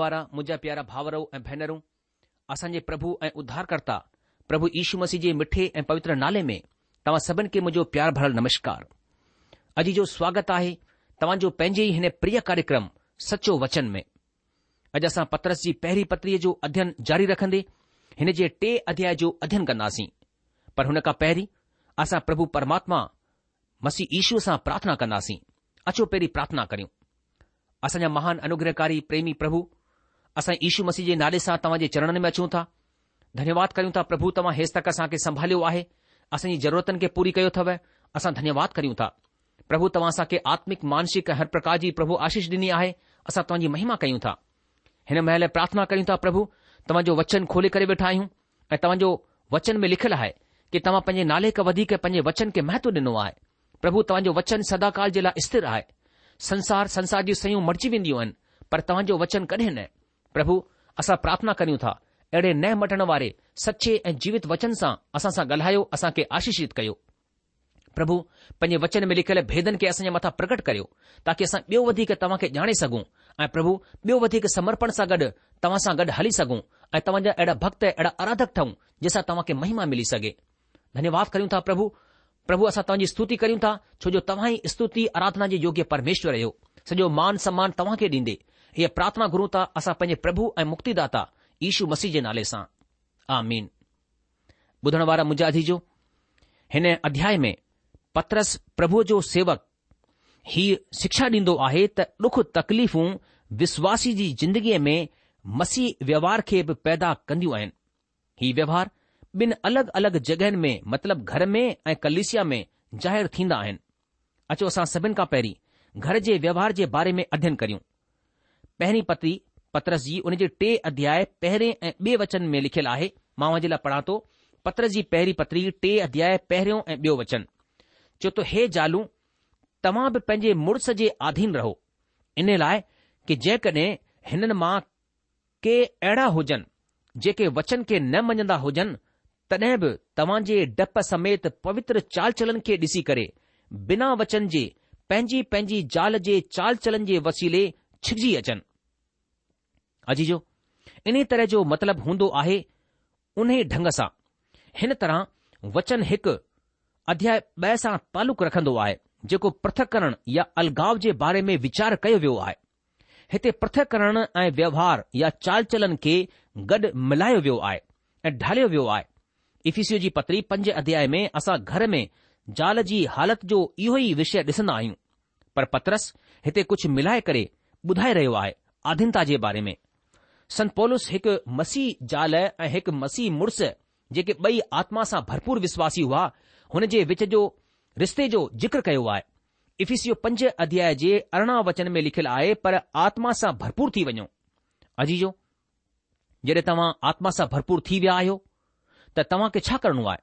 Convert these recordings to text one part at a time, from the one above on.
મારા મુજા પ્યારા ભાવરો એ ભૈનરો અસંજે પ્રભુ એ ઉદ્ધારકતા પ્રભુ ઈશુ મસીજે મીઠે એ પવિત્ર નાલે મે તમા સબન કે મુજો પ્યાર ભરલ નમસ્કાર અજી જો સ્વાગત આહે તમા જો પેજે હેન પ્રિય કાર્યક્રમ સચો વચન મે અજસા પત્રસજી પહેરી પતરી જો અધ્યન જારી રખંદે હેનજે ટે અધ્યાય જો અધ્યન કરનાસી પર હન કા પહેરી આસા પ્રભુ પરમાત્મા મસી ઈશુ સા પ્રાર્થના કરનાસી અચો પહેરી પ્રાર્થના કર્યુ આસા મહાન અનુગ્રહકારી પ્રેમી પ્રભુ असा ईशु मसीह के नाले से तवाज चरण में अचूं था धन्यवाद करूं था प्रभु तव्हां हेस तक असांखे संभालियो है असांजी ज़रूरतनि के पूरी कर अथव धन्यवाद करूं था प्रभु तव्हां के आत्मिक मानसिक हर प्रकार की प्रभु आशीष डिनी है असा तव्हांजी महिमा क्यूं था इन महल प्रार्थना करूं था प्रभु तवाजो वचन खोले कर वेठा आहियूं ए तव्हांजो वचन में लिखल है कि तवा पैं नाले के वधीक पैं वचन के महत्व ॾिनो है प्रभु तवजो वचन सदाकाल जे स्थिर है संसार संसार जी सयूं मटिजी वेंदियूं पर तव्हांजो वचन कॾहिं न પ્રભુ આસા પ્રાપ્ના કર્યુ થા એડે નય મટણવારે સચ્ચે એ જીવિત વચન સા આસા સા ગલહાયો આસા કે આશીષિત કયો પ્રભુ પજે વચન મે લખલે ભેદન કે આસ મે તા પ્રગટ કર્યો તાકે આસા બેવધિક તમાકે જાણે સગુ આ પ્રભુ બેવધિક સમર્પણ સા ગડ તમાસા ગડ હલી સગુ આ તમજા એડા ભક્ત એડા આરાધક થાઉં જેસા તમાકે મહિમા મળી સકે ધન્યવાદ કર્યુ થા પ્રભુ પ્રભુ આસા તંજી સ્તુતિ કર્યુ થા જો તવાઈ સ્તુતિ આરાધના જે યોગ્ય પરમેશ્વર હયો સજો માન સમાન તવાકે દીંદે हीअ प्रार्थना घुरूं था असां पंहिंजे प्रभु ऐं मुक्तिदाता ईशू मसीह जे नाले सां आ मीन ॿुधण वारा मुंहिंजा जो हिन अध्याय में पत्रस प्रभुअ जो सेवक हीउ शिक्षा ॾींदो आहे त ॾुख तकलीफ़ूं विश्वासी जी ज़िंदगीअ में मसीह व्यवहार खे बि पैदा कंदियूं आहिनि हीउ व्यवहार ॿिनि अलॻि अलॻि जॻहियुनि में मतिलब घर में ऐं कलिसिया में ज़ाहिरु थींदा आहिनि अचो असां सभिनि खां पहिरीं घर जे व्यवहार जे बारे में अध्यन करियूं पहिरीं पत्री पत्रसी हुन जे टे अध्याय पहिरें ऐं ॿ वचन में लिखियलु आहे मां जे लाइ पढ़ा थो पत्रस जी पहिरीं पत्री टे अध्याय पहिरियों ऐं ॿियो वचन चो त हे जालू तव्हां बि पंहिंजे मुड़ुस जे आधीन रहो इन लाइ कि जेकॾहिं हिननि मां के अहिड़ा हुजनि जेके वचन खे न मञंदा हुजनि तॾहिं बि तव्हां जे डप समेत पवित्र चाल चलन खे ॾिसी करे बिना वचन जे पंहिंजी पंहिंजी जाल जे चाल चलन जे वसीले छिजी अचनि अजी जो इन्हीअ तरह जो मतिलब हूंदो आहे उन्हीअ ढंग सां हिन तरह वचन हिकु अध्याय बय सां तालुक रखन्दो आहे जेको प्रथक या अलगाउ जे बारे में विचार कयो वियो आहे हिते प्रथक ऐं व्यवहार या चाल खे गॾु मिलायो वियो आहे ऐं ढालियो वियो आहे इफीस जी पतरी पंजे अध्याय में असां घर में ज़ाल जी हालति जो इहो ई विषय ॾिसन्दा आहियूं पर पत्रस हिते कुझु मिलाए करे ॿुधाए रहियो आहे आधीनता जे बारे में संत पौलस हिकु मसीह ज़ाल ऐं हिकु मसीह मुड़ुस जेके ॿई आत्मा सां भरपूर विश्वासी हुआ हुन जे विच जो रिश्ते जो जिक्र कयो आहे इफ़िसियो पंज अध्याय जे अरिड़हं वचन में लिखियलु आहे पर आत्मा सां भरपूर थी वञो अजी जो जॾहिं तव्हां आत्मा सां भरपूर थी विया आहियो त खे छा करणो आहे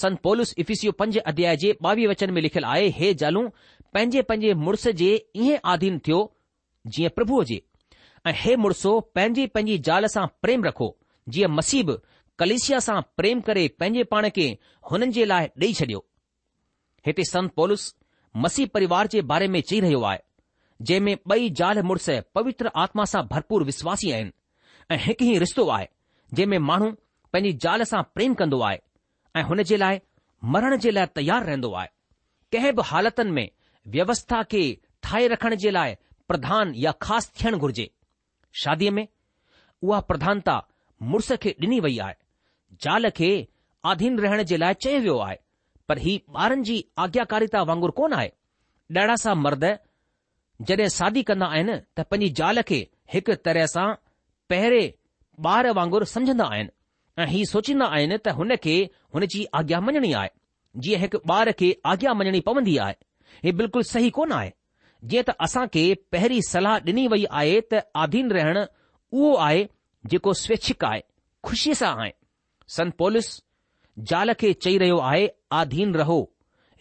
संत पौलस इफ़िसियो पंज अध्याय जे ॿावीह वचन में लिखियलु आहे हे जालूं पंहिंजे पंहिंजे मुड़ुस जे ईअं आधीन थियो जीअं प्रभुअ जे ऐं हे मुड़ुसो पंहिंजी पंहिंजी ज़ाल सां प्रेम रखो जीअं मसीब कलेशिया सां प्रेम करे पंहिंजे पाण खे हुननि जे लाइ ॾेई छॾियो हिते संत पोलिस मसीबु परिवार जे बारे में चई रहियो आहे जंहिं में बई जाल मु पवित्र आत्मा सां भरपूर विश्वासी आहिनि ऐं हिकु ई रिश्तो आहे जंहिं में माण्हू पंहिंजी ज़ाल सां प्रेम कन्दो आहे ऐ हुन जे लाइ मरण जे लाइ तयारु रहन्दो आहे कंहिं बि हालतुनि में व्यवस्था खे ठाहे रखण जे लाइ प्रधान या ख़ासि घुर्जे शादीअ में उहा प्रधानता मुड़ुस खे ॾिनी वई आहे ज़ाल खे आधीन रहण जे लाइ चयो वियो आहे पर ही ॿारनि जी आज्ञाकारिता वांगुरु कोन आहे ॾाढा सा मर्द जॾहिं शादी कंदा आहिनि त पंहिंजी ज़ाल खे हिकु तरह सां पहिरें ॿार वांगुरु समझंदा आहिनि ऐं हीउ सोचींदा आहिनि त हुन खे हुन जी आज्ञा मञणी आहे जीअं हिकु ॿार खे आज्ञा मञणी पवंदी आहे हीउ बिल्कुलु सही कोन आहे जीअं त असां खे पहिरीं सलाह ॾिनी वई आहे त आधीन रहण उहो आहे जेको स्वैच्छिक आहे ख़ुशीअ सां आहे संत पोलिस ज़ाल खे चई रहियो आहे आधीन रहो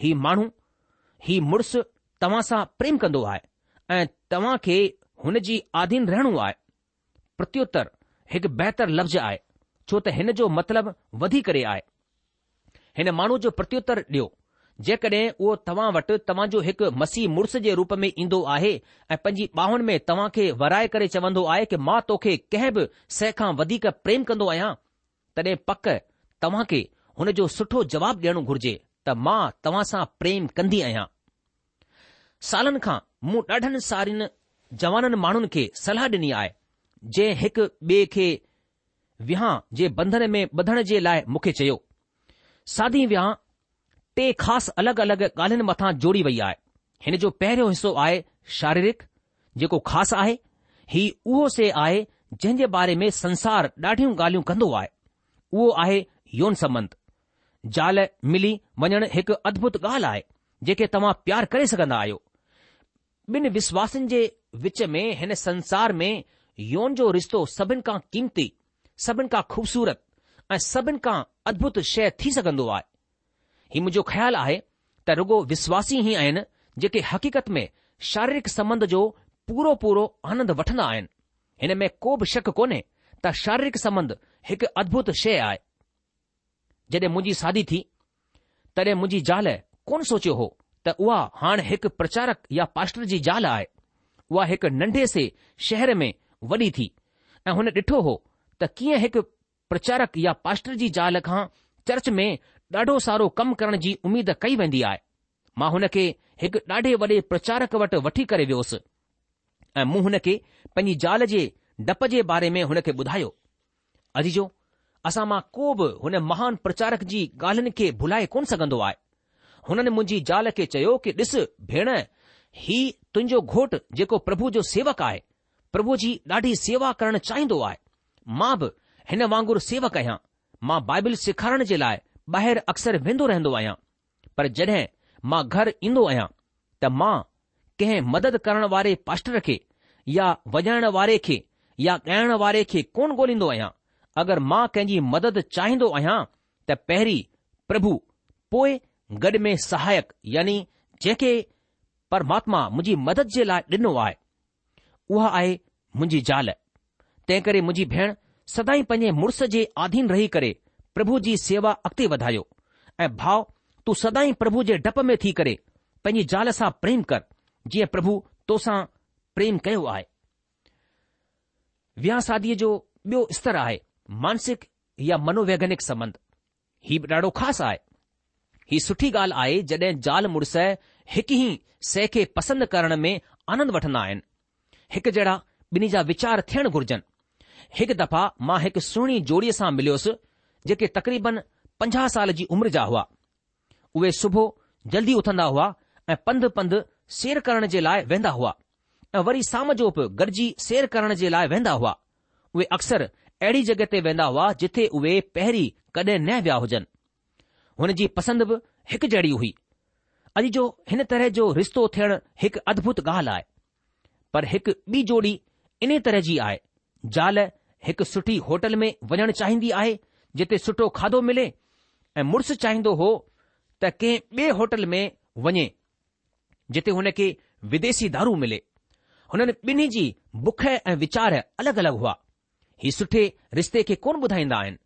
ही माण्हू ही मुड़ुसु तव्हां सां प्रेम कंदो आहे ऐं तव्हां खे हुन जी आधीन रहणो आहे प्रत्युत्तर हिकु बहितर लफ़्ज़ आहे छो त हिन जो मतिलबु वधी करे आहे हिन माण्हू जो प्रत्युत्तर ॾियो जेकॾहिं उहो तव्हां वटि तव्हांजो हिकु मसीह मुड़ुस जे रूप में ईंदो आहे ऐं पंहिंजी ॿाहुनि में तव्हां खे वराए करे चवंदो आहे कि मां तोखे कंहिं बि सह खां वधीक प्रेम कंदो आहियां तॾहिं पक तव्हां खे हुन जो सुठो जवाबु ॾियणो घुर्जे त मां तव्हां सां प्रेम कंदी आहियां सालनि खां मूं ॾाढनि सारियुनि जवाननि माण्हुनि खे सलाह ॾिनी आहे जंहिं हिकु ॿिए खे विहां जे बंधन में ॿधण जे लाइ मूंखे चयो सादी विहां टे ख़ासि अलॻि अलॻि ॻाल्हियुनि मथां जोड़ी वई आहे हिन जो पहिरियों हिसो आहे शारीरिक जेको ख़ासि आहे ही उहो से आहे जंहिं जे बारे में संसार ॾाढियूं ॻाल्हियूं कंदो आहे उहो आहे योौन संबंध ज़ाल मिली वञणु हिकु अद्भुत ॻाल्हि आहे जेके तव्हां प्यार करे सघंदा आहियो ॿिनि विश्वासनि जे विच में हिन संसार में योन जो रिश्तो सभिनि खां कीमती सभिनि खां खूबसूरत ऐं सभिनि खां अद्भुत शइ थी सघंदो आहे ही मुंहिंजो ख़्यालु आहे त रुगो विश्वासी ई आहिनि जेके हक़ीक़त में शारीरिक संबंध जो पूरो पूरो आनंद वठंदा आहिनि हिन में को बि शक कोन्हे त शारीरिक समंध हिकु अद्भुत शै आहे जॾहिं मुंहिंजी शादी थी तॾहिं मुंहिंजी ज़ाल कोन्ह सोचियो हो त उआ हाणे हिकु प्रचारक या पाष्टर जी ज़ाल आहे उहा हिकु नंढे से शहर में वॾी थी ऐं हुन ॾिठो हो त कीअं हिकु प्रचारक या पाष्टर जी ज़ाल खां चर्च में ॾाढो सारो कमु करण जी उमीद कई वेंदी आहे मां हुन खे हिकु ॾाढे वॾे प्रचारक वटि वठी करे वियोसि ऐं मूं हुन खे पंहिंजी ज़ाल जे डप जे बारे में हुन खे ॿुधायो अजीजो असां मां को बि हुन महान प्रचारक जी ॻाल्हियुनि खे भुलाए कोन सघंदो आहे हुननि मुंहिंजी ज़ाल खे चयो कि ॾिस भेण ही तुंहिंजो घोट जेको प्रभु जो सेवक आहे प्रभु जी ॾाढी सेवा करणु चाहींदो आहे मां बि हिन वांगुरु सेवक आहियां मां बाइबिल सेखारण जे लाइ ॿाहिरि अक्सर वेंदो रहंदो आहियां पर जॾहिं मां घर ईंदो आहियां त मां कंहिं मदद करण वारे पास्टर खे या वॼाइण वारे खे या ॻाइण वारे खे कोन ॻोल्हींदो आहियां अगरि मां कंहिंजी मदद चाहींदो आहियां त पहिरीं प्रभु पोइ गॾु में सहायक यानी जेके परमात्मा मुंहिंजी मदद जे लाइ ॾिनो आहे उहा आहे मुंहिंजी ज़ाल तंहिं करे मुंहिंजी भेण सदाई पंहिंजे मुड़ुस जे आधीन रही करे પ્રભુજી સેવા અકતે વધાયો એ ભાવ તુ સદાઈ પ્રભુ જે ડપમે થી કરે પની જાલસા પ્રેમ કર જી પ્રભુ તોસા પ્રેમ કયો આય વ્યાસાદી જો બીઓ ઇસતરા હે માનસિક يا મનોવૈજ્ઞાનિક સંબંધ હી બરાડો ખાસ આય હી સુઠી ગાલ આય જડે જાલ મડસે હકહી સેકે પસંદ કરણ મે આનંદ વઠનાયન હક જડા બની જા વિચાર થણ ગર્જન હક દફા માહક સુણી જોડીસા મિલ્યોસ जेके तक़रीबन पंजाह साल जी उमिरि जा हुआ उहे सुबुह जल्दी उथंदा हुआ ऐं पंधु पंधु सेर करण जे लाइ वेंदा हुआ ऐं वरी शाम जो बि गॾिजी सेर करण जे लाइ वेंदा हुआ उहे अक्सर अहिड़ी जॻहि ते वेंदा हुआ जिथे उहे पहिरीं कॾहिं न विया हुजनि हुन जी पसंदि बि हिकु जहिड़ी हुई अॼु जो हिन तरह जो रिश्तो थियणु हिकु अद्भुत ॻाल्हि आहे पर हिकु ॿी जोड़ी इन तरह जी आहे ज़ाल हिकु सुठी होटल में वञणु चाहींदी आहे जिते सुठो खाधो मिले ऐं मुड़ुसु चाहींदो हो त कंहिं ॿिए होटल में वञे जिते हुन खे विदेशी दारू मिले हुननि ॿिन्ही जी बुख ऐं वीचार अलॻि अलॻि हुआ ही सुठे रिश्ते खे कोन ॿुधाईंदा आहिनि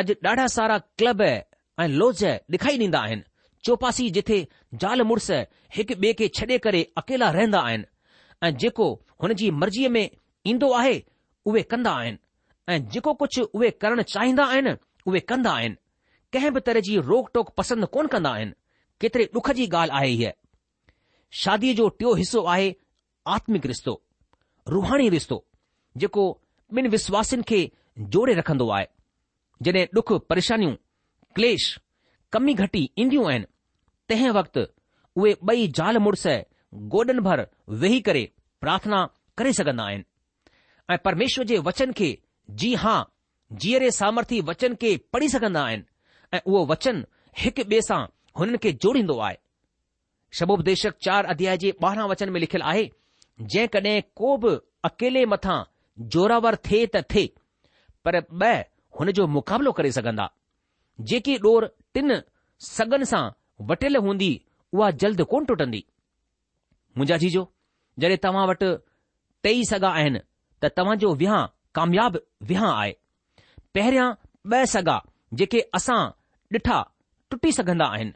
अॼु ॾाढा सारा क्लब ऐं लोज ॾेखारी ॾींदा आहिनि चौपासी जिथे ज़ाल मुड़ुस हिकु ॿिए खे छॾे करे अकेला रहंदा आहिनि ऐं जेको हुन जी मर्जीअ में ईंदो आहे उहे कंदा आहिनि ऐं जेको कुझु उहे करणु चाहींदा आहिनि उहे कंदा आहिनि कंहिं बि तरह जी रोक टोक पसंदि कोन कंदा आहिनि केतिरे ॾुख जी ॻाल्हि आहे हीअ शादीअ जो टियों हिसो आहे आत्मिक रिश्तो रुहाणी रिश्तो जेको ॿिनि विश्वासिनि खे जोड़े रखंदो आहे जॾहिं ॾुख परेशानियूं क्लेश कमी घटी ईंदियूं आहिनि तंहिं वक़्तु उहे ॿई ज़ाल मुड़ुस गोॾनि भर वेही करे प्रार्थना करे सघंदा आहिनि ऐं परमेश्वर जे वचन खे जी हां जीअरे सामर्थी वचन खे पढ़ी सघंदा आहिनि ऐं उहो वचन हिकु ॿिए सां हुननि खे जोड़ींदो आहे शबोपदेशक चार अध्याय जे ॿारहं वचन में लिखियलु आहे जेकड॒हिं को बि अकेले मथां जोरावर थिए त थिए पर ॿ हुन जो मुक़ाबिलो करे सघंदा जेकी डोर टिन सगनि सां वटियल हूंदी उहा जल्द कोन टुटंदी मुंहिंजा जीजो जॾहिं तव्हां वटि टई सघा आहिनि त तव्हांजो विहांउ कामयाब विहां आहे पहिरियां ॿ सॻा जेके असां ॾिठा टुटी सघंदा आहिनि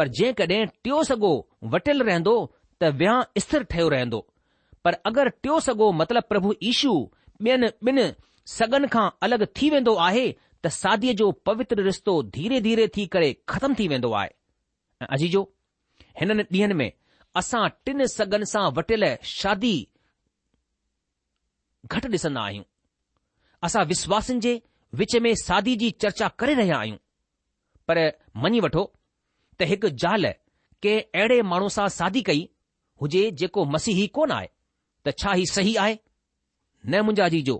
पर जेकॾहिं टियों सॻो वटियल रहंदो त विहांउ स्थिर ठहियो रहंदो पर अगरि टियों सॻो मतिलब प्रभु ईशू ॿियनि ॿिनि सॻनि खां अलॻि थी वेंदो आहे त सादीअ जो पवित्र रिश्तो धीरे धीरे थी करे ख़तमु थी वेंदो आहे ऐं अजीजो हिननि ॾींहनि में असां टिन सॻनि सां वटियल शादी घटि ॾिसंदा आहियूं असां विश्वासनि जे विच में सादी जी चर्चा करे रहिया आहियूं पर मञी वठो त हिकु ज़ाल कंहिं अहिड़े माण्हू सां सादी कई हुजे जेको मसीह कोन आहे त छा ही सही आहे न मुंहिंजा जी जो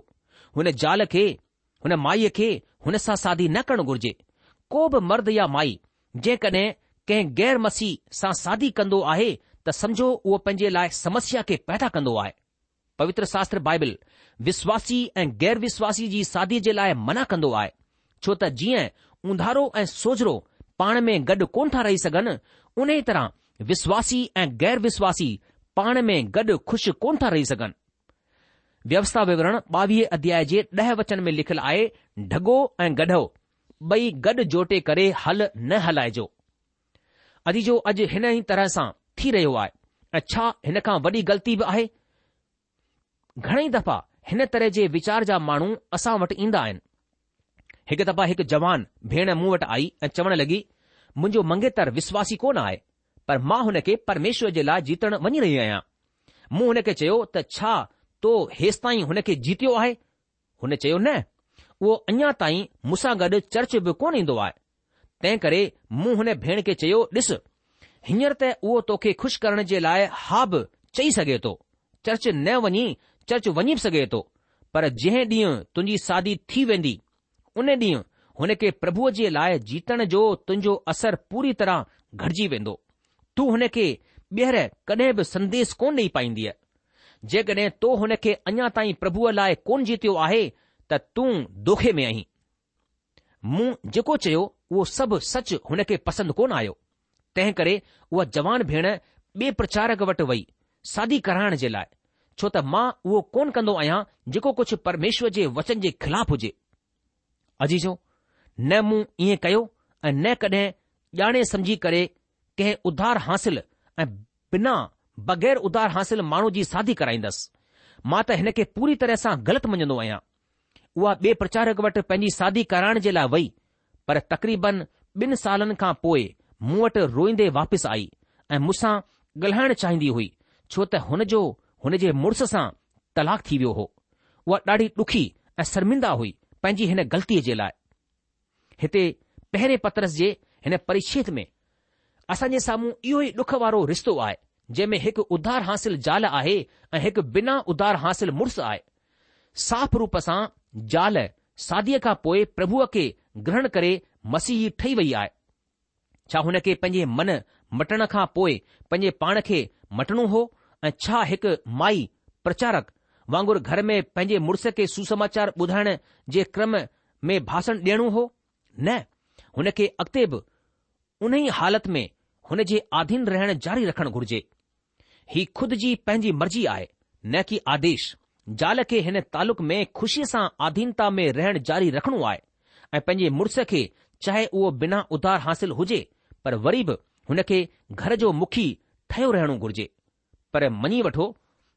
हुन ज़ाल खे हुन माईअ खे हुन सां सादी न करणु घुर्जे को बि मर्द या माई जेकॾहिं कंहिं गैर मसीह सां सादी कंदो आहे त समझो उहो पंहिंजे लाइ समस्या खे पैदा कंदो आहे पवित्र शास्त्र बाइबिल विश्वासी ऐं विश्वासी जी शादीअ जे लाइ मना कंदो आहे छो त जीअं ऊंधारो ऐं सोजरो पाण में गॾु कोन था रही सघनि उन ई तरह विश्वासी ऐं विश्वासी पाण में गॾु खु़शि कोन था रही सघनि व्यवस्था विवरण ॿावीह अध्याय जे ॾह वचन में लिखियलु आहे ढगो ऐं गढो ॿई जोटे करे हल न हलाइजो अजीजो अॼु हिन ई तरह सां थी रहियो आहे ऐं छा हिन खां वॾी ग़लती बि आहे घणेई दफ़ा हिन तरह जे वीचार जा माण्हू असां वटि ईंदा आहिनि हिकु दफ़ा हिकु जवान भेण मूं वटि आई ऐं चवण लॻी मुंहिंजो मंगेतर विश्वासी कोन आहे पर मां हुन खे परमेश्वर जे लाइ जीतण वञी रही आहियां मूं हुन खे चयो त छा तो हेसि ताईं हुन खे जीतियो आहे हुन चयो न उहो अञा ताईं मूंसां गॾु चर्च बि कोन ईंदो आहे तंहिं करे मूं हुन भेण खे चयो ॾिस हींअर त उहो तोखे खु़शि करण जे लाइ हा बि चई सघे थो चर्च न वञी चर्च वञी बि सघे थो पर जंहिं ॾींहुं तुंहिंजी शादी थी वेंदी उन ॾींहुं हुन खे प्रभुअ जे लाइ जीतण जो तुंहिंजो असर पूरी तरह घटिजी वेंदो तूं हुन खे ॿीहर कॾहिं बि संदेस कोन ॾेई पाईंदीअ जेकॾहिं तो हुन खे अञा ताईं प्रभुअ लाइ कोन जीतियो आहे त तूं दोखे में आहीं मूं जेको चयो उहो सभु सच हुन खे पसंदि कोन आयो तंहिं करे उहा जवान भेण ॿिए प्रचारक वटि वई शादी कराइण जे लाइ छो त मां उहो कोन कंदो आहियां जेको कुझु परमेश्वर जे वचन जे ख़िलाफ़ु हुजे अजीजो न मूं ईअं कयो ऐं न कॾहिं ॼाणे सम्झी करे कंहिं उधार हासिल ऐं बिना बगै़र उधार हासिल माण्हू जी शादी कराईंदसि मां त हिन खे पूरी तरह सां ग़लति मञंदो आहियां उहा ॿिए प्रचारक वटि पंहिंजी शादी कराइण जे लाइ वई पर तक़रीबन ॿिनि सालनि खां पोइ मूं वटि रोईंदे वापसि आई ऐं मूंसां ॻाल्हाइण चाहींदी हुई छो त हुन जो हुन जे मुड़ुस सां तलाक थी वियो हो उहा ॾाढी ॾुखी ऐं शर्मिंदा हुई पंहिंजी हिन ग़लतीअ जे लाइ हिते पहिरें पत्रस जे हिन परिच्छेद में असांजे साम्हूं इहो ई ॾुख वारो रिश्तो आहे जंहिं में हिकु उधार हासिल ज़ाल आहे ऐं हिकु बिना उधार हासिल मुड़ुसु आहे साफ़ रूप सां ज़ाल सादीअ खां पोइ प्रभुअ खे ग्रहण करे मसीही ठही वई आहे छा हुन खे पंहिंजे मन मटण खां पोइ पंहिंजे पाण खे मटणो हो ऐं छा हिकु माई प्रचारक वांगुरु घर में पंहिंजे मुड़ुस खे सुसमाचार ॿुधाइण जे क्रम में भाषण ॾियणो हो न हुन खे अॻिते बि उन ई हालति में हुन जे आधीन रहण जारी रखणु घुर्जे ही खुद जी पंहिंजी मर्ज़ी आहे न कि आदेश ज़ाल खे हिन तालुक़ में खु़शीअ सां आधीनता में रहण जारी रखणो आहे ऐं पंहिंजे मुड़ुस खे चाहे उहो बिना उधार हासिल हुजे पर वरी बि हुन खे घर जो मुखी ठहियो रहणो घुर्जे पर मञी वठो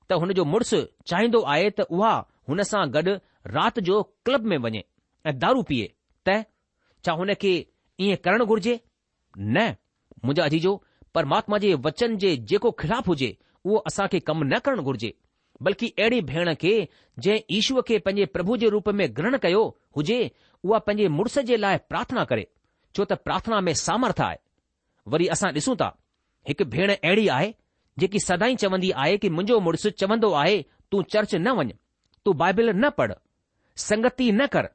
त हुन जो मुड़ुसु चाहींदो आहे त उहा हुन सां गॾु राति जो क्लब में वञे ऐं दारू पीए त छा हुन खे ईअं करणु घुर्जे न मुंहिंजा अजीजो परमात्मा जे वचन जे जेको ख़िलाफ़ु हुजे उहो असां खे कमु न करणु घुर्जे बल्कि अहिड़ी भेण खे जंहिं ईश्व खे पंहिंजे प्रभु जे रूप में ग्रहण कयो हुजे उहा पंहिंजे मुड़ुस जे लाइ प्रार्थना करे छो त प्रार्थना में सामर्थ आहे वरी असां ॾिसूं था हिकु भेण अहिड़ी आहे जेकी सदाई चवंदी आहे कि मुंहिंजो मुड़ुसु चवंदो आहे तूं चर्च न वञ तूं बाइबिल न पढ़ संगति न कर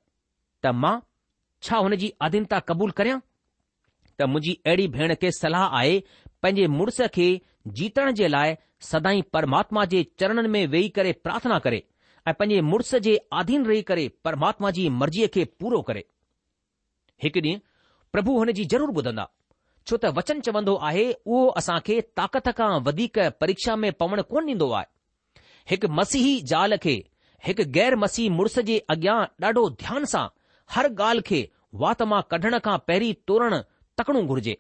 त मां छा हुन जी अधीनता क़बूल करियां त मुंहिंजी अहिड़ी भेण खे सलाह आहे पंहिंजे मुड़ुस खे जीतण जे लाइ सदाई परमात्मा जे चरणनि में वेही करे प्रार्थना करे ऐं पंहिंजे मुड़ुस जे आधीन रही करे परमात्मा जी मर्ज़ीअ खे पूरो करे हिकु ॾींहुं प्रभु हुन जी ज़रूरु ॿुधंदा छो त वचन चवंदो आहे उहो असां खे ताक़त खां वधीक परीक्षा में पवण कोन ॾींदो आहे हिकु मसीही ज़ाल खे हिकु गैर मसीह मुड़ुस जे अॻियां ॾाढो ध्यान सां हर ॻाल्हि खे वात मां कढण खां पहिरीं तोरण तकणो घुर्जे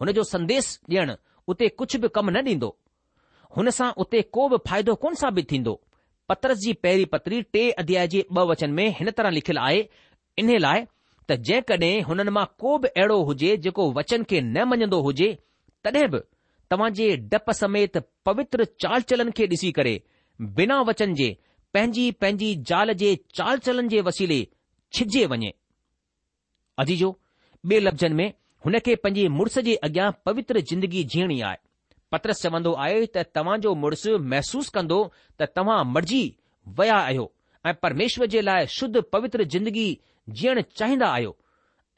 हुन जो संदेस ॾियण उते कुझु बि कमु न ॾींदो हुन सां उते को बि फ़ाइदो कोन साबित थींदो पत्रस जी पहिरीं पत्री टे अध्याय जे ॿ वचन में हिन तरह लिखियलु आहे इन लाइ त जेकॾहिं हुननि मां को बि अहिड़ो हुजे जेको वचन खे न मञंदो हुजे तॾहिं बि तव्हां जे डप समेत पवित्र चाल चलन खे ॾिसी करे बिना वचन जे पंहिंजी पंहिंजी जाल जे चाल चलन जे वसीले छिजे वञे अजीजो ॿिए लफ़्ज़नि में हुन खे पंहिंजे मुड़ुस जे अॻियां पवित्र जिंदगी जीअणी आहे पत्रस चवंदो आहे त तव्हां जो मुड़ुसु महसूसु कंदो त तव्हां मरिजी विया आहियो ऐं परमेश्वर जे लाइ शुद्ध पवित्र जिंदगी जीअण चाहींदा आहियो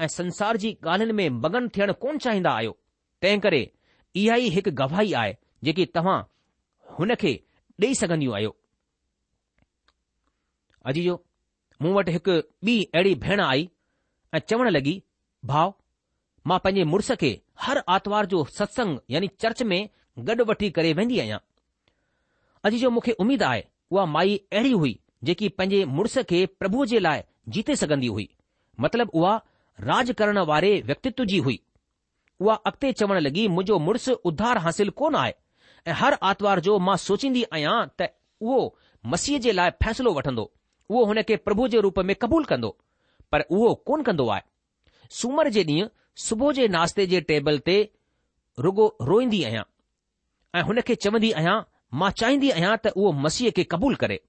ऐं संसार जी ॻाल्हियुनि में मगन थियण कोन चाहींदा आहियो तंहिं करे इहा ई हिकु गवाही आहे जेकी तव्हां हुन खे ॾेई सघंदियूं आहियो अजी जो मूं वटि हिकु ॿी अहिड़ी भेण आई ऐं चवण लॻी भाउ मां पंहिंजे मुड़ुस खे हर आर्तवार जो सत्संग यानी चर्च में गॾु वठी करे वेंदी आहियां अॼु जो मूंखे उमेदु आहे उहा माई अहिड़ी हुई जेकी पंहिंजे मुड़ुस खे प्रभुअ जे लाइ जीते सघंदी हुई मतिलब उहा राज करण वारे व्यक्तित्व जी हुई उहा अॻिते चवण लॻी मुंहिंजो मुड़ुसु उधार हासिल कोन आहे ऐं हर आर्तवार जो मां सोचींदी आहियां त उहो मसीह जे लाइ फ़ैसिलो वठंदो उहो हुन खे प्रभु जे रूप में क़बूल कंदो पर उहो कोन कंदो आहे सूमर जे ॾींहुं सुबुह जे नाश्ते जे टेबल ते रुगो रोईंदी आहियां ऐं हुन खे चवंदी आहियां मां चाहींदी आहियां त उहो मसीह खे क़बूल करे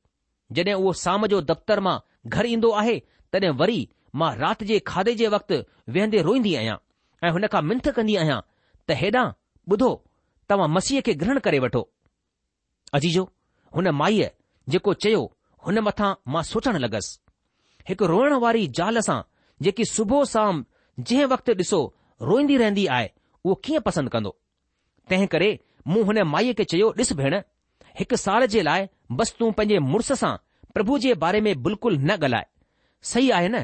जॾहिं उहो शाम जो दफ़्तर मां घर ईंदो आहे तॾहिं वरी मां राति जे खाधे जे वक़्तु वेहंदे रोईंदी आहियां ऐं हुन खां मिंथ कंदी आहियां त हेॾां ॿुधो तव्हां मसीह खे ग्रहण करे वठो अजीजो हुन माईअ जेको चयो हुन मथां मां सोचण लॻसि हिकु रोइण वारी ज़ाल सां जेकी सुबुह साम जंहिं वक़्तु ॾिसो रोईंदी रहंदी आहे उहो कीअं पसंदि कंदो तंहिं करे मूं हुन माईअ खे चयो ॾिस भेण हिकु साल जे लाइ बसि तूं पंहिंजे मुड़ुस सां પ્રભુ જે બારે મે બિલકુલ ન ગલાય સહી આય ને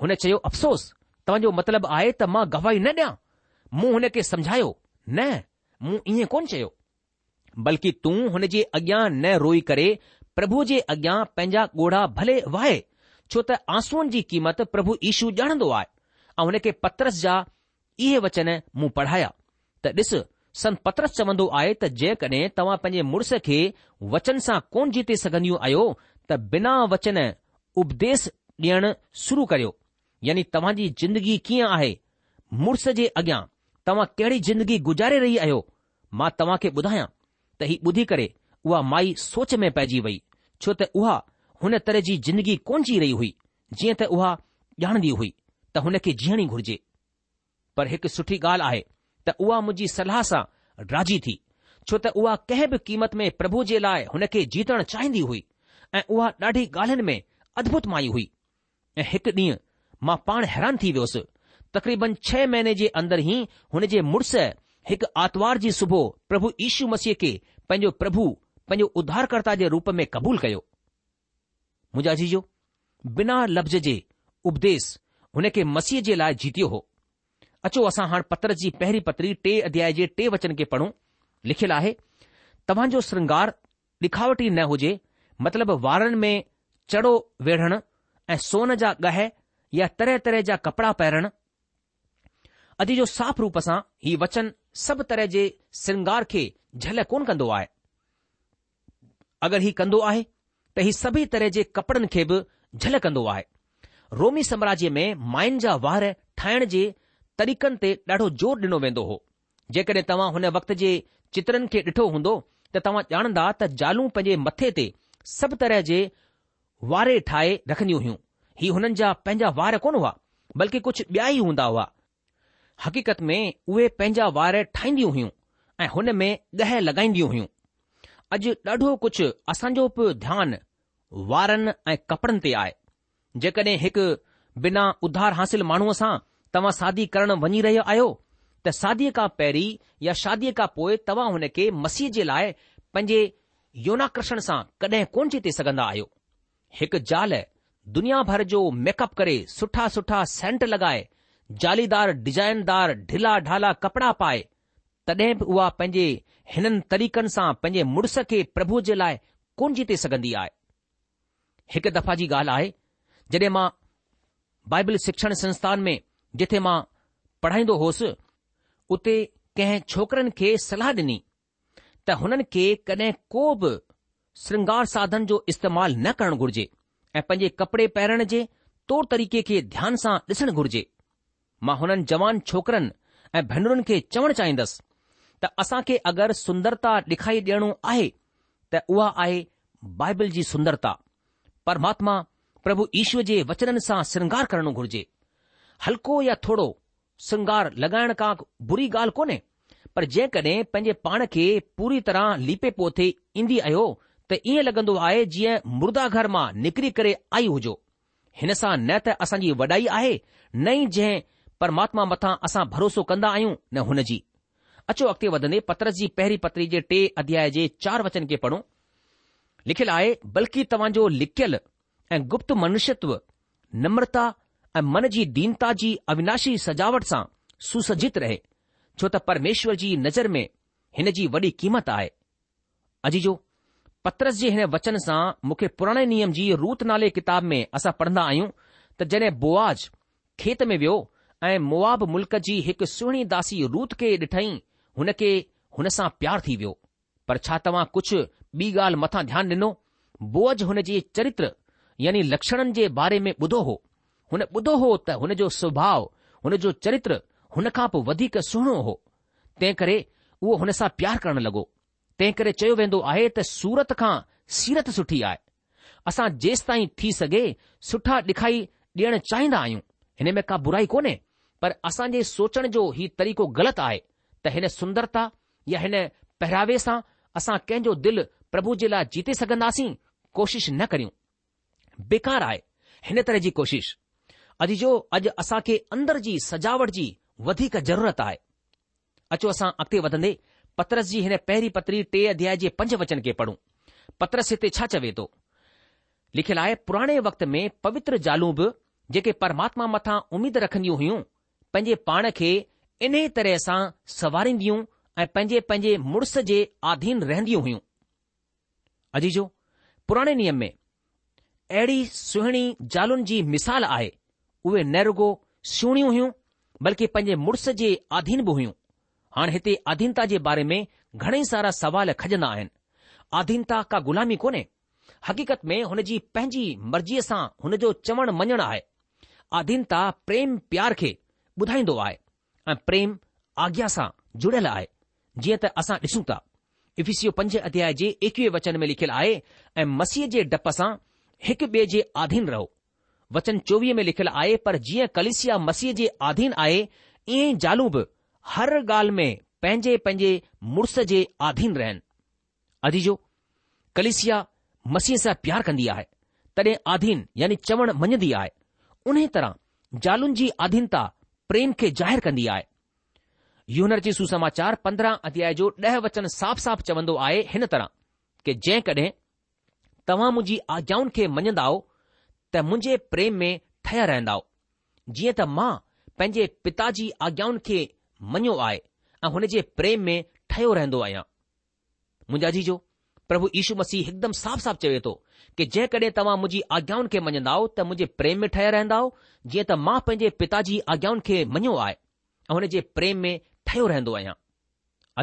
હોને છયો અફસોસ તમ જો મતલબ આય ત મા ગવાહી ન દયા મુને કે સમજાયો ન મુ ઇ કોન છયો બલકી ત હોને જે અજ્ઞા ન રોઈ કરે પ્રભુ જે અજ્ઞા પંજા ગોડા ભલે વાય છો તા આંસુન જી કીમત પ્રભુ ઈશુ જણ દો આ ઓને કે પત્રસ જા એ વચન મુ પઢાયા તિસ સંત પત્રસ ચવndo આય ત જે કને તમ પંજે મડસ કે વચન સા કોન જીતે સગન્યુ આયો त बिना वचन उपदेस ॾियण शुरू करियो यानी तव्हां जी जिंदगी कीअं आहे मुड़ुस जे अॻियां तव्हां कहिड़ी जिंदगी गुज़ारे रही आहियो मां तव्हां खे ॿुधायां त ही ॿुधी करे उहा माई सोच में पइजी वई छो त उहा हुन तरह जी जिंदगी कोन जी रही हुई जीअं त उहा ॼाणंदी हुई त हुन खे जीअणी घुर्जे पर हिकु सुठी ॻाल्हि आहे त उहा मुंहिंजी सलाह सां राज़ी थी छो त उहा कंहिं बि क़ीमत में प्रभु जे लाइ हुन खे जीतणु चाहींदी हुई ऐं उहा ॾाढी ॻाल्हियुनि में अद्भुत माई हुई ऐं हिकु ॾींहुं मां पाण हैरान थी वियोसि तकरीबन छह महीने जे अंदरि ही हुन जे मुड़ुस हिकु आर्तवार जी सुबुह प्रभु ईशू मसीह खे पंहिंजो प्रभु पंहिंजो उधारकर्ता जे रूप में क़बूलु कयो मुंहिंजा जीजो बिना लफ़्ज़ जे उपदेस हुन खे मसीह जे लाइ जीतियो हो अचो असां हाणे पत्र जी पहिरीं पतरी टे अध्याय जे टे वचन खे पढ़ूं लिखियलु आहे तव्हांजो श्रंगार ॾिखावट न हुजे मतिलब वारनि में चड़ो वेढ़ण ऐं सोन जा गह या तरह तरह जा कपड़ा पहिरण अॼु जो साफ़ रूप सां हीउ वचन सभु तरह जे श्रंगार खे झल कोन कंदो आहे अगरि हीउ कंदो आहे त हीउ सभई तरह जे कपड़नि खे बि झल कंदो आहे रोमी साम्राज्य में माइन जा वार ठाहिण जे तरीक़नि ते ॾाढो ज़ोर ॾिनो वेंदो हो जेकॾहिं तव्हां हुन वक़्त जे चित्रनि खे ॾिठो हूंदो त तव्हां ॼाणंदा त ज़ालूं पंहिंजे मथे ते सभु तरह जे वारे ठाहे रखंदियूं हुयूं ही हुननि जा पंहिंजा वार कोन हुआ बल्कि कुझु ॿिया ई हूंदा हुआ हक़ीक़त में उहे पंहिंजा वार ठाहींदियूं हुयूं ऐं हुन में ॾह लॻाईंदियूं हुयूं अॼु ॾाढो कुझु असांजो बि ध्यानु वारनि ऐं कपड़नि ते आहे जेकॾहिं हिकु बिना उधार हासिल माण्हूअ सां तव्हां शादी करणु वञी रहिया आहियो त शादीअ खां पहिरीं या शादीअ खां पोइ तव्हां हुन खे मसीह जे लाइ पंहिंजे योनाकर्षण सां कॾहिं कोन जीते सघंदा आहियो हिकु ज़ाल दुनिया भर जो मेकअप करे सुठा सुठा सेंट लॻाए ज़ालीदार डिजाइनदार ढिला ढाला कपड़ा पाए तॾहिं बि उहा पंहिंजे हिननि तरीक़नि सां पंहिंजे मुड़ुस खे प्रभु जे लाइ कोन जीते सघंदी आहे हिकु दफ़ा जी ॻाल्हि आहे जॾहिं मां बाइबल शिक्षण संस्थान में जिथे मां पढ़ाईंदो होसि उते कंहिं छोकरनि खे सलाह ॾिनी त हुननि खे कॾहिं को बि श्रंगार साधन जो इस्तेमाल न करणु घुर्जे ऐं पंहिंजे कपड़े पहिरण जे तौर तरीक़े खे ध्यान सां ॾिसणु घुर्जे मां हुननि जवान छोकरनि ऐं भेनरुनि खे चवणु चाहींदसि त असां खे अगरि सुंदरता ॾेखारी ॾियणो आहे त उहा आहे बाइबल जी सुंदरता परमात्मा प्रभु ईश्वर जे वचननि सां श्रंगार करणु घुर्जे हल्को या थोरो श्रंगार लॻाइण का बुरी ॻाल्हि कोन्हे पर जेकॾहिं पंहिंजे पाण खे पूरी तरह लीपे पोथे ईंदी आहियो त ईअं लॻंदो आहे जीअं मुर्दा घर मां निकिरी करे आई हुजो हिन सां न त असांजी वॾाई आहे न ई जंहिं परमात्मा मथां असां भरोसो कंदा आहियूं न हुन जी अचो अॻिते वधंदे पत्रस जी पहिरीं पत्री जे टे अध्याय जे चार वचन खे पढ़ो लिखियलु आहे बल्कि तव्हांजो लिखियलु ऐं गुप्त मनुष्यत्व नम्रता ऐं मन जी दीनता जी अविनाशी सजावट सां सुसजित रहे छो त परमेश्वर जी नज़र में हिन जी वॾी क़ीमत आहे अॼु जो पत्रस जे हिन वचन सां मूंखे पुराणे नियम जी रूत नाले किताब में असां पढ़ंदा आहियूं त जॾहिं बुआज खेत में वियो ऐं मुआब मुल्क जी हिकु सुहिणी दासी रूत खे ॾिठई हुन खे हुन सां प्यार थी वियो पर छा तव्हां कुझु ॿी ॻाल्हि मथां ध्यानु ॾिनो बुआज हुन जे चरित्र यानी लक्षणनि जे बारे में ॿुधो हो हुन ॿुधो हो त हुन जो सुभाउ हुन जो चरित्र हुन खां पोइ वधीक सुहिणो हो तंहिं करे उहो हुन सां प्यारु करणु लॻो तंहिं करे चयो वेंदो आहे त सूरत खां सीरत सुठी आहे असां जेसि ताईं थी सघे सुठा ॾिखाई ॾियणु चाहींदा आहियूं हिन में का बुराई कोन्हे पर असांजे सोचण जो हीउ तरीक़ो ग़लति आहे त हिन सुंदरता या हिन पहिरावे सां असां कंहिंजो दिलि प्रभु जे लाइ जीते सघंदासीं कोशिश न करियूं बेकार आहे हिन तरह जी कोशिश अॼु जो अॼु असांखे अंदर जी सजावट जी वधीक ज़रूरत आहे अचो असां अॻिते वधंदे पत्रस जी हिन पहिरीं पत्री टे अध्याय जे पंज वचन खे पढ़ूं पत्रस हिते छा चवे थो लिखियलु आहे पुराणे वक़्त में पवित्र जालूं बि जेके परमात्मा मथां उमीद रखंदियूं हुयूं पंहिंजे पाण खे इन ई तरह सां सवारींदियूं ऐं पंहिंजे पंहिंजे मुड़ुस जे आधीन रहंदियूं हुइयूं अजीजो पुराणे नियम में अहिड़ी सुहिणी ज़ालुनि जी मिसाल आहे उहे नेहरगो सुहिणियूं हुयूं बल्कि पंहिंजे मुड़ुस जे आधीन बि हुइयूं हाणे हिते आधीनता जे बारे में घणेई सारा सवाल खजंदा आहिनि आधीनता का ग़ुलामी कोन्हे हक़ीक़त में हुन जी पंहिंजी मर्ज़ीअ सां हुन जो चवणु मञणु आहे आधीनता प्रेम प्यार खे ॿुधाईंदो आहे ऐं प्रेम आज्ञा सां जुड़ियल आहे जीअं त असां ॾिसूं था इफीस पंजे अध्याय जे एकवीह वचन में लिखियलु आहे ऐं मसीह जे डप सां हिकु ॿिए जे आधीन रहो वचन चोवीह में लिखियलु आहे पर जीअं कलिसिया मसीह जे आधीन आहे ईअं ई जालू बि हर ॻाल्हि में पंहिंजे पंहिंजे मुड़ुस जे आधीन रहन अधीजो कलिसिया मसीह सां प्यार कंदी आहे तॾहिं आधीन यानी चवण मञदी आहे उन तरह जालुनि जी आधीनता प्रेम खे ज़ाहिरु कंदी आहे यूनर जी सुसमाचार पंद्रहं अध्याय जो ॾह वचन साफ़ साफ़ चवंदो आहे हिन तरह के जंहिं कॾहिं तव्हां मुंहिंजी आज्ञाउनि खे मञंदाव त मुंहिंजे प्रेम में ठहिया रहंदा जीअं त मां पंहिंजे पिता जी आज्ञाउनि खे मञियो आहे ऐं हुन जे प्रेम में ठहियो रहंदो आहियां मुंहिंजा जीजो प्रभु यीशू मसीह हिकदमि साफ़ साफ़ चवे थो कि जंहिं कॾहिं तव्हां मुंहिंजी आज्ञाउनि खे मञंदाव त मुंहिंजे प्रेम में ठहिया रहंदव जीअं त मां पंहिंजे पिता जी आज्ञाउनि खे मञियो आहे ऐं हुन जे प्रेम में ठहियो रहंदो आहियां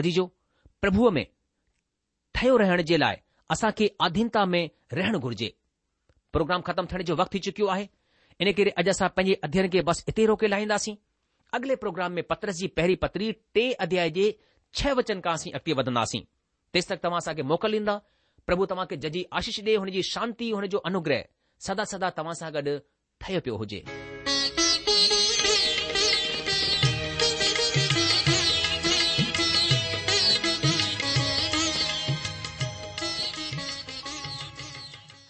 अजीजो प्रभुअ में ठहियो रहण जे लाइ असांखे आधीनता में रहणु घुर्जे प्रोग्राम ख़तमु थियण जो वक़्तु थी चुकियो आहे इन करे अॼु असां पंहिंजे अध्ययन खे बसि हिते ई रोके लाहिंदासीं अॻिले प्रोग्राम में पत्रस जी पहिरीं पत्री टे अध्याय जे छह वचन खां असां अॻिते वधंदासीं तेसि तक तव्हां असांखे मोकल ॾींदा प्रभु तव्हांखे जजी आशीष ॾिए हुनजी शांती हुन जो अनुग्रह सदा सदा तव्हां सां गॾु ठहे पियो हुजे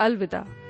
अलविदा